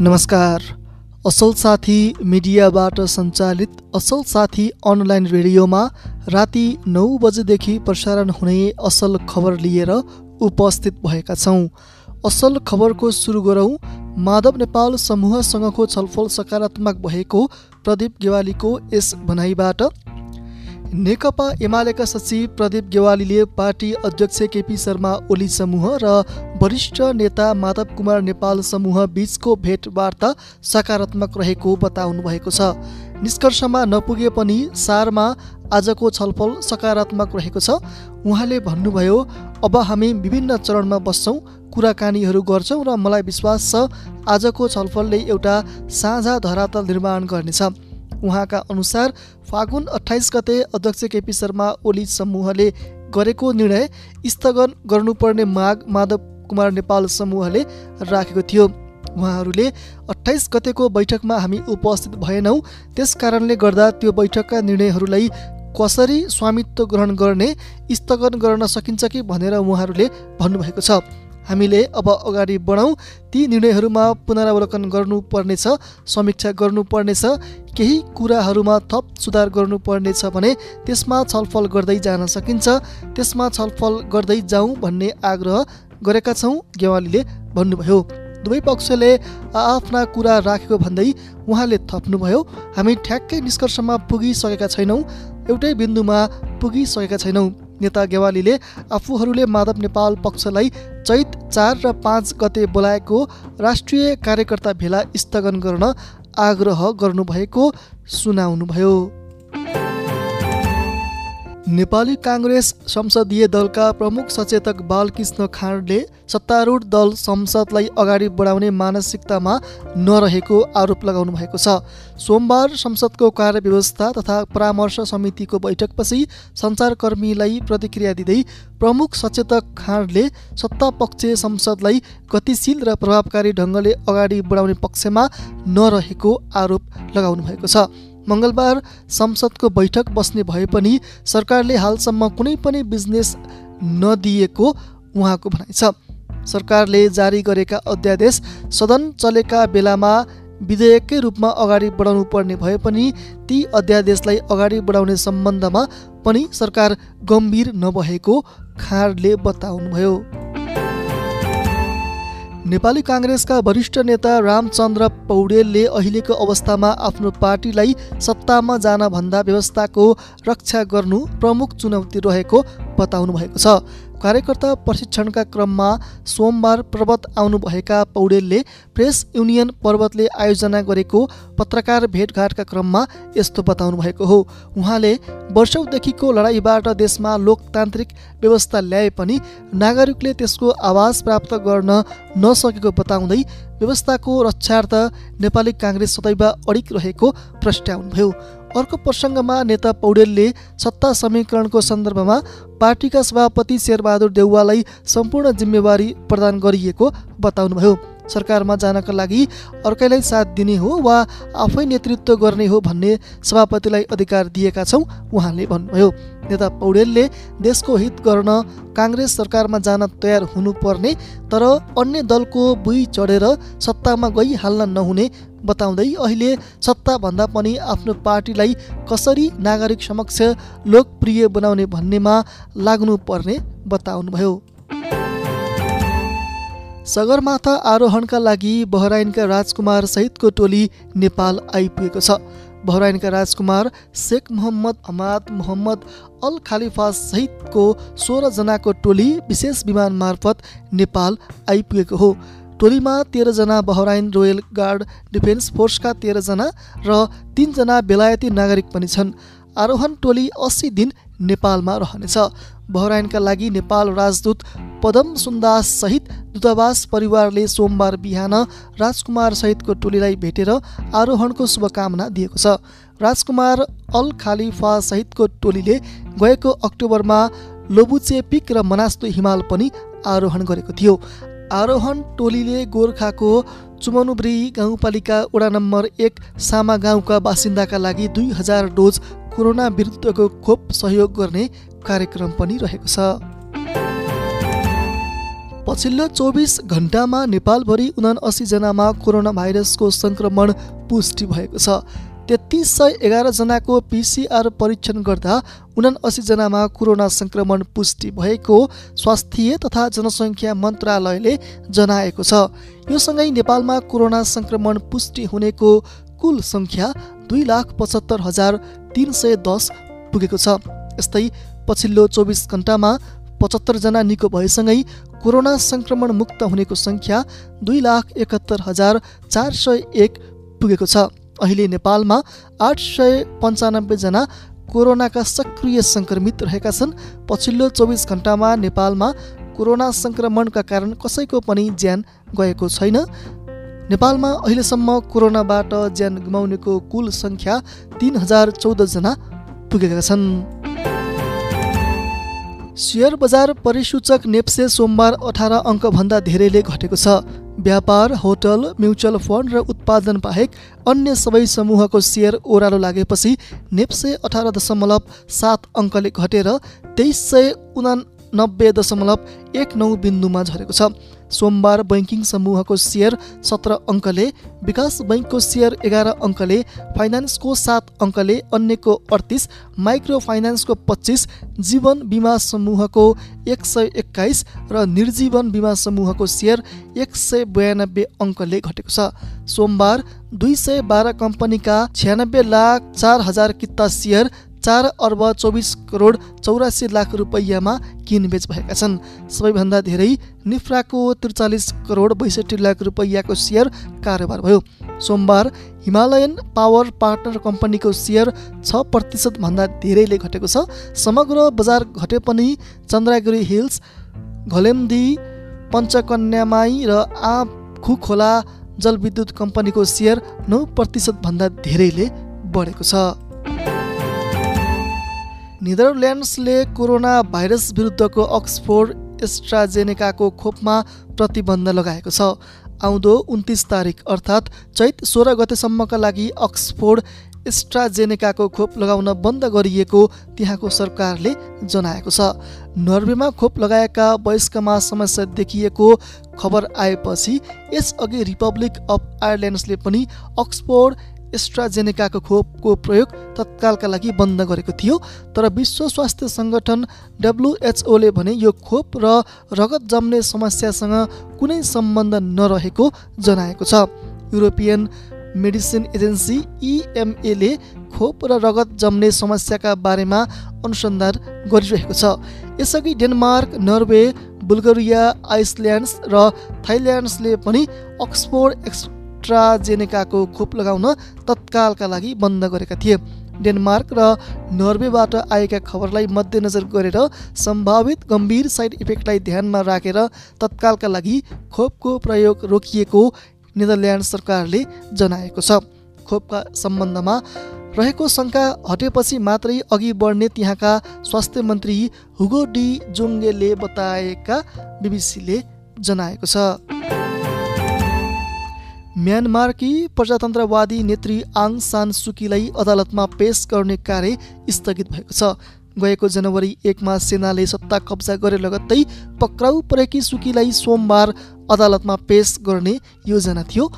नमस्कार। असल साथी मिडियाबाट सञ्चालित असल साथी अनलाइन रेडियोमा राति नौ बजेदेखि प्रसारण हुने असल खबर लिएर उपस्थित भएका छौँ। असल खबरको सुरु गरौँ। माधव नेपाल समूहसँगको छलफल सकारात्मक भएको प्रदीप गेवालीको यस भनाइबाट। नेकपा एमालेका सचिव प्रदीप गेवालीले पार्टी अध्यक्ष केपी शर्मा ओली समूह र वरिष्ठ नेता माधव कुमार नेपाल समूह बीचको भेटवार्ता सकारात्मक रहेको बताउनु भएको छ। निष्कर्षमा नपुगे पनि सारमा आजको छलफल सकारात्मक रहेको छ। उहाँले भन्नुभयो अब हामी विभिन्न चरणमा बस्छौँ कुराकानीहरू गर्छौँ र मलाई विश्वास छ आजको छलफलले एउटा साझा धरातल निर्माण गर्नेछ। उहाँका अनुसार फागुन अठाइस गते अध्यक्ष केपी शर्मा ओली समूहले गरेको निर्णय स्थगन गर्नुपर्ने माग माधव कुमार नेपाल समूहले राखेको थियो। उहाँहरूले अठाइस गतेको बैठकमा हामी उपस्थित भएनौँ त्यस कारणले गर्दा त्यो बैठकका निर्णयहरूलाई कसरी स्वामित्व ग्रहण गर्ने स्थगन गर्न सकिन्छ कि भनेर उहाँहरूले भन्नुभएको छ। हामीले अब अगाडि बढौँ ती निर्णयहरूमा पुनरावलोकन गर्नुपर्नेछ समीक्षा गर्नुपर्नेछ केही कुराहरूमा थप सुधार गर्नुपर्नेछ भने त्यसमा छलफल गर्दै जान सकिन्छ। त्यसमा छलफल गर्दै जाउँ भन्ने आग्रह गरेका छौँ गेवालीले भन्नुभयो। दुवै पक्षले आफ्ना कुरा राखेको भन्दै उहाँले थप्नुभयो हामी ठ्याक्कै निष्कर्षमा पुगिसकेका छैनौँ एउटै बिन्दुमा पुगिसकेका छैनौँ। नेता गेवालीले आफूहरूले माधव नेपाल पक्षलाई चैत चार र पाँच गते बोलाएको राष्ट्रिय कार्यकर्ता भेला स्थगन गर्न आग्रह गर्नुभएको सुनाउनुभयो। नेपाली काङ्ग्रेस संसदीय दलका प्रमुख सचेतक बालकृष्ण खाँडले सत्तारूढ दल संसदलाई अगाडि बढाउने मानसिकतामा नरहेको आरोप लगाउनु भएको छ। सोमबार संसदको कार्यव्यवस्था तथा परामर्श समितिको बैठकपछि सञ्चारकर्मीलाई प्रतिक्रिया दिँदै प्रमुख सचेतक खाँडले सत्तापक्ष संसदलाई गतिशील र प्रभावकारी ढङ्गले अगाडि बढाउने पक्षमा नरहेको आरोप लगाउनु भएको छ। मङ्गलबार संसदको बैठक बस्ने भए पनि सरकारले हालसम्म कुनै पनि बिजनेस नदिएको उहाँको भनाइ छ। सरकारले जारी गरेका अध्यादेश सदन चलेका बेलामा विधेयककै रूपमा अगाडि बढाउनु पर्ने भए पनि ती अध्यादेशलाई अगाडि बढाउने सम्बन्धमा पनि सरकार गम्भीर नभएको खाँडले बताउनुभयो। नेपाली काङ्ग्रेसका वरिष्ठ नेता रामचन्द्र पौडेलले अहिलेको अवस्थामा आफ्नो पार्टीलाई सत्तामा जानभन्दा व्यवस्थाको रक्षा गर्नु प्रमुख चुनौती रहेको बताउनु भएको छ। कार्यकर्ता प्रशिक्षणका क्रममा सोमबार पर्वत आउनुभएका पौडेलले प्रेस युनियन पर्वतले आयोजना गरेको पत्रकार भेटघाटका क्रममा यस्तो बताउनु भएको हो। उहाँले वर्षौँदेखिको लडाइँबाट देशमा लोकतान्त्रिक व्यवस्था ल्याए पनि नागरिकले त्यसको आवाज प्राप्त गर्न नसकेको बताउँदै व्यवस्थाको रक्षार्थ नेपाली काङ्ग्रेस सदैव अडिक रहेको प्रस्ट्याउनुभयो। अर्को प्रसङ्गमा नेता पौडेलले सत्ता समीकरणको सन्दर्भमा पार्टीका सभापति शेरबहादुर देउवालाई सम्पूर्ण जिम्मेवारी प्रदान गरिएको बताउनुभयो। सरकारमा जानका लागि अर्कैलाई साथ दिने हो वा आफै नेतृत्व गर्ने हो भन्ने सभापतिलाई अधिकार दिएका छौँ उहाँले भन्नुभयो। नेता पौडेलले देशको हित गर्न काङ्ग्रेस सरकारमा जान तयार हुनुपर्ने तर अन्य दलको बुई चढेर सत्तामा गइहाल्न नहुने बताउँदै अहिले सत्ताभन्दा पनि आफ्नो पार्टीलाई कसरी नागरिक समक्ष लोकप्रिय बनाउने भन्नेमा लाग्नुपर्ने बताउनुभयो। सगरमाथा आरोहणका लागि बहराइनका राजकुमार सहितको टोली नेपाल आइपुगेको छ। बहराइनका राजकुमार Sheikh Mohammed Hamad Mohammed Al Khalifa सहितको सोह्रजनाको टोली विशेष विमान मार्फत नेपाल आइपुगेको हो। टोलीमा तेह्रजना बहराइन रोयल गार्ड डिफेन्स फोर्सका तेह्रजना र तिनजना बेलायती नागरिक पनि छन्। आरोहण टोली अस्सी दिन नेपालमा रहनेछ। बहराइनका लागि नेपाल राजदूत पदम सुन्दास सहित दूतावास परिवारले सोमबार बिहान राजकुमार सहितको टोलीलाई भेटेर आरोहणको शुभकामना दिएको छ। राजकुमार अल खालिफा सहितको टोलीले गएको अक्टोबरमा लोबुचे पिक र मनास्तो हिमाल पनि आरोहण गरेको थियो। आरोहण टोलीले गोर्खाको चुमनुब्री गाउँपालिका वडा नम्बर एक सामा गाउँका बासिन्दाका लागि दुई हजार डोज कोरोना विरुद्धको खोप सहयोग गर्ने कार्यक्रम पनि रहेको छ। पछिल्लो चौबिस घन्टामा नेपालभरि उना जनामा कोरोना भाइरसको सङ्क्रमण पुष्टि भएको छ। तेत्तिस सय एघारजनाको पिसिआर परीक्षण गर्दा उनासीजनामा कोरोना सङ्क्रमण पुष्टि भएको स्वास्थ्य तथा जनसङ्ख्या मन्त्रालयले जनाएको छ। यो सँगै नेपालमा कोरोना सङ्क्रमण पुष्टि हुनेको कुल सङ्ख्या दुई लाख पचहत्तर हजार तिन सय दस पुगेको छ। यस्तै पछिल्लो चौबिस घन्टामा पचहत्तरजना निको भएसँगै कोरोना सङ्क्रमण मुक्त हुनेको सङ्ख्या दुई लाख एकहत्तर हजार चार सय एक पुगेको छ। अहिले नेपालमा आठ सय पन्चानब्बेजना कोरोनाका सक्रिय सङ्क्रमित रहेका छन्। पछिल्लो चौबिस घन्टामा नेपालमा कोरोना सङ्क्रमणका कारण कसैको पनि ज्यान गएको छैन। नेपालमा अहिलेसम्म कोरोनाबाट ज्यान गुमाउनेको कुल सङ्ख्या तिन हजार चौधजना पुगेका छन्। सेयर बजार परिसूचक नेप्से सोमबार अठार अङ्कभन्दा धेरैले घटेको छ। व्यापार होटल म्युचुअल फन्ड र उत्पादन बाहेक अन्य सबै समूहको सेयर ओह्रालो लागेपछि नेप्से अठार दशमलव सात अङ्कले घटेर तेइस सय उना नब्बे दशमलव एक नौ बिन्दुमा झरेको छ। सोमबार बैङ्किङ समूहको सेयर सत्र अङ्कले विकास बैङ्कको सेयर एघार अङ्कले फाइनेन्सको सात अङ्कले अन्यको अडतिस माइक्रो फाइनेन्सको पच्चिस जीवन बिमा समूहको एक सय एक्काइस र निर्जीवन बिमा समूहको सेयर एक सय बयानब्बे अङ्कले घटेको छ। सोमबार दुई सय बाह्र कम्पनीका छ्यानब्बे लाख चार हजार किता सेयर चार अर्ब चौबिस करोड चौरासी लाख रुपैयाँमा किनबेच भएका छन्? सबैभन्दा धेरै निफ्राको त्रिचालिस करोड बैसठी लाख रुपैयाँको सेयर कारोबार भयो। सोमबार हिमालयन पावर पार्टनर कम्पनीको सेयर छ प्रतिशतभन्दा धेरैले घटेको छ। समग्र बजार घटे पनि चन्द्रागिरी हिल्स घलेम्दी पञ्चकन्यामाई र आ खोला जलविद्युत कम्पनीको सेयर नौ प्रतिशतभन्दा धेरैले बढेको छ। नेदरल्यान्ड्सले कोरोना भाइरस विरुद्धको अक्सफोर्ड एस्ट्राजेनेकाको खोपमा प्रतिबन्ध लगाएको छ। आउँदो उन्तिस तारिक अर्थात् चैत सोह्र गतेसम्मका लागि अक्सफोर्ड एस्ट्राजेनेकाको खोप लगाउन बन्द गरिएको त्यहाँको सरकारले जनाएको छ। नर्वेमा खोप लगाएका वयस्कमा समस्या देखिएको खबर आएपछि यसअघि रिपब्लिक अफ आयरल्यान्ड्सले पनि अक्सफोर्ड एस्ट्राजेनेकाको खोपको प्रयोग तत्कालका लागि बन्द गरेको थियो तर विश्व स्वास्थ्य सङ्गठन डब्लुएचओले भने यो खोप र रगत जम्ने समस्यासँग कुनै सम्बन्ध नरहेको जनाएको छ। युरोपियन मेडिसिन एजेन्सी इएमएले खोप र रगत जम्ने समस्याका बारेमा अनुसन्धान गरिरहेको छ। यसअघि डेनमार्क नर्वे बुल्गेरिया आइसल्यान्ड्स र थाइल्यान्ड्सले पनि अक्सफोर्ड एक्स एस्ट्राजेनेकाको खोप लगाउन तत्कालका लागि बन्द गरेका थिए। डेनमार्क र नर्वेबाट आएका खबरलाई मध्यनजर गरेर सम्भावित गम्भीर साइड इफेक्टलाई ध्यानमा राखेर तत्कालका लागि खोपको प्रयोग रोकिएको नेदरल्यान्ड सरकारले जनाएको छ। खोपका सम्बन्धमा रहेको शङ्का हटेपछि मात्रै अघि बढ्ने त्यहाँका स्वास्थ्य मन्त्री हुगो डी जोङ्गेले बताएका बिबिसीले जनाएको छ। म्यानमारकी प्रजातन्त्रवादी नेत्री आङ सान सुकीलाई अदालतमा पेश गर्ने कार्य स्थगित भएको छ। गएको जनवरी एकमा सेनाले सत्ता कब्जा गरे लगत्तै पक्राउ परेकी सुकीलाई सोमबार अदालतमा पेश गर्ने योजना थियो।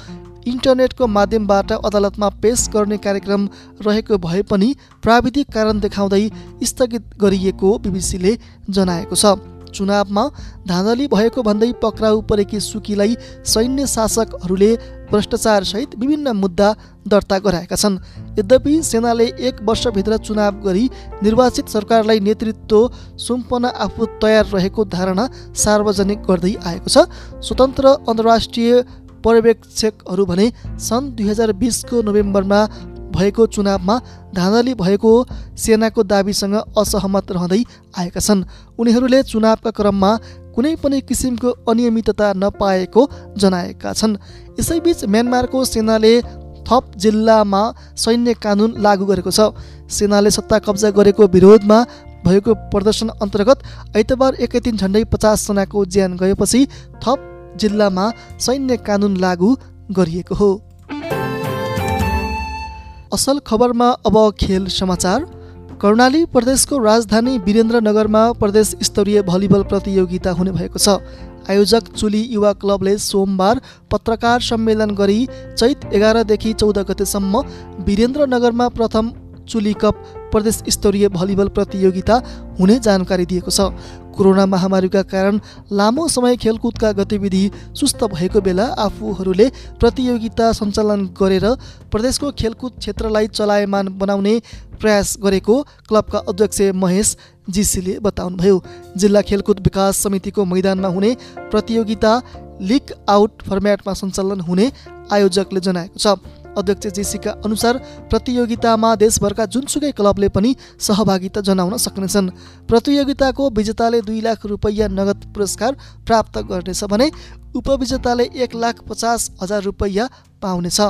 इन्टरनेटको माध्यमबाट अदालतमा पेश गर्ने कार्यक्रम रहेको भए पनि प्राविधिक कारण देखाउँदै स्थगित गरिएको बिबिसीले जनाएको छ। चुनावमा धाँधली भएको भन्दै पक्राउ परेकी सुकीलाई सैन्य शासकहरूले भ्रष्टाचारसहित विभिन्न मुद्दा दर्ता गराएका छन्। यद्यपि सेनाले एक वर्षभित्र चुनाव गरी निर्वाचित सरकारलाई नेतृत्व सुम्पन आफू तयार रहेको धारणा सार्वजनिक गर्दै आएको छ। स्वतन्त्र अन्तर्राष्ट्रिय पर्यवेक्षकहरू भने सन् दुई हजार बिसको नोभेम्बरमा भएको चुनावमा धाँधली भएको सेनाको दावीसँग असहमत रहँदै आएका छन्। उनीहरूले चुनावका क्रममा कुनै पनि किसिमको अनियमितता नपाएको जनाएका छन्। यसैबीच म्यानमारको सेनाले थप जिल्लामा सैन्य कानुन लागू गरेको छ। सेनाले सत्ता कब्जा गरेको विरोधमा भएको प्रदर्शन अन्तर्गत आइतबार एकै दिन झन्डै पचासजनाको ज्यान गएपछि थप जिल्लामा सैन्य कानुन लागू गरिएको हो। असल खबरमा अब खेल समाचार। कर्णाली प्रदेशको राजधानी वीरेन्द्रनगरमा प्रदेश स्तरीय भलिबल प्रतियोगिता हुने भएको छ। आयोजक चुली युवा क्लबले सोमबार पत्रकार सम्मेलन गरी चैत एघारदेखि चौध गतेसम्म वीरेन्द्रनगरमा प्रथम चुली कप प्रदेश स्तरीय भलिबल प्रतियोगिता हुने जानकारी दिएको छ। कोरोना महामारीका कारण लामो समय खेलकुदका गतिविधि सुस्त भएको बेला आफूहरूले प्रतियोगिता सञ्चालन गरेर प्रदेशको खेलकुद क्षेत्रलाई चलायमान बनाउने प्रयास गरेको क्लबका अध्यक्ष महेश जीसीले बताउनुभयो। जिल्ला खेलकुद विकास समितिको मैदानमा हुने प्रतियोगिता लिग आउट फर्मेटमा सञ्चालन हुने आयोजकले जनाएको छ। अध्यक्ष जेसीका अनुसार प्रतियोगितामा देशभरका जुनसुकै क्लबले पनि सहभागिता जनाउन सक्नेछन्। प्रतियोगिताको विजेताले दुई लाख रुपैयाँ नगद पुरस्कार प्राप्त गर्नेछ भने उपविजेताले एक लाख पचास हजार रुपैयाँ पाउनेछ।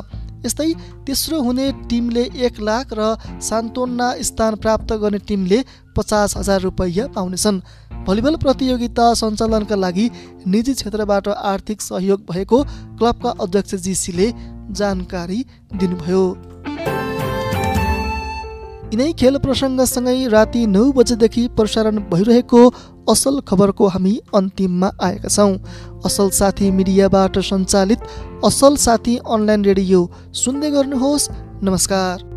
यस्तै तेस्रो हुने टिमले एक लाख र सान्त्वना स्थान प्राप्त गर्ने टिमले पचास हजार रुपैयाँ पाउनेछन्। भलिबल प्रतियोगिता सञ्चालनका लागि निजी क्षेत्रबाट आर्थिक सहयोग भएको क्लबका अध्यक्ष जीसीले जानकारी दिनुभयो। यिनै खेल प्रसङ्गसँगै राति नौ बजेदेखि प्रसारण भइरहेको असल खबरको हामी अन्तिममा आएका छौँ। असल साथी मिडियाबाट सञ्चालित असल साथी अनलाइन रेडियो सुन्दै गर्नुहोस्। नमस्कार।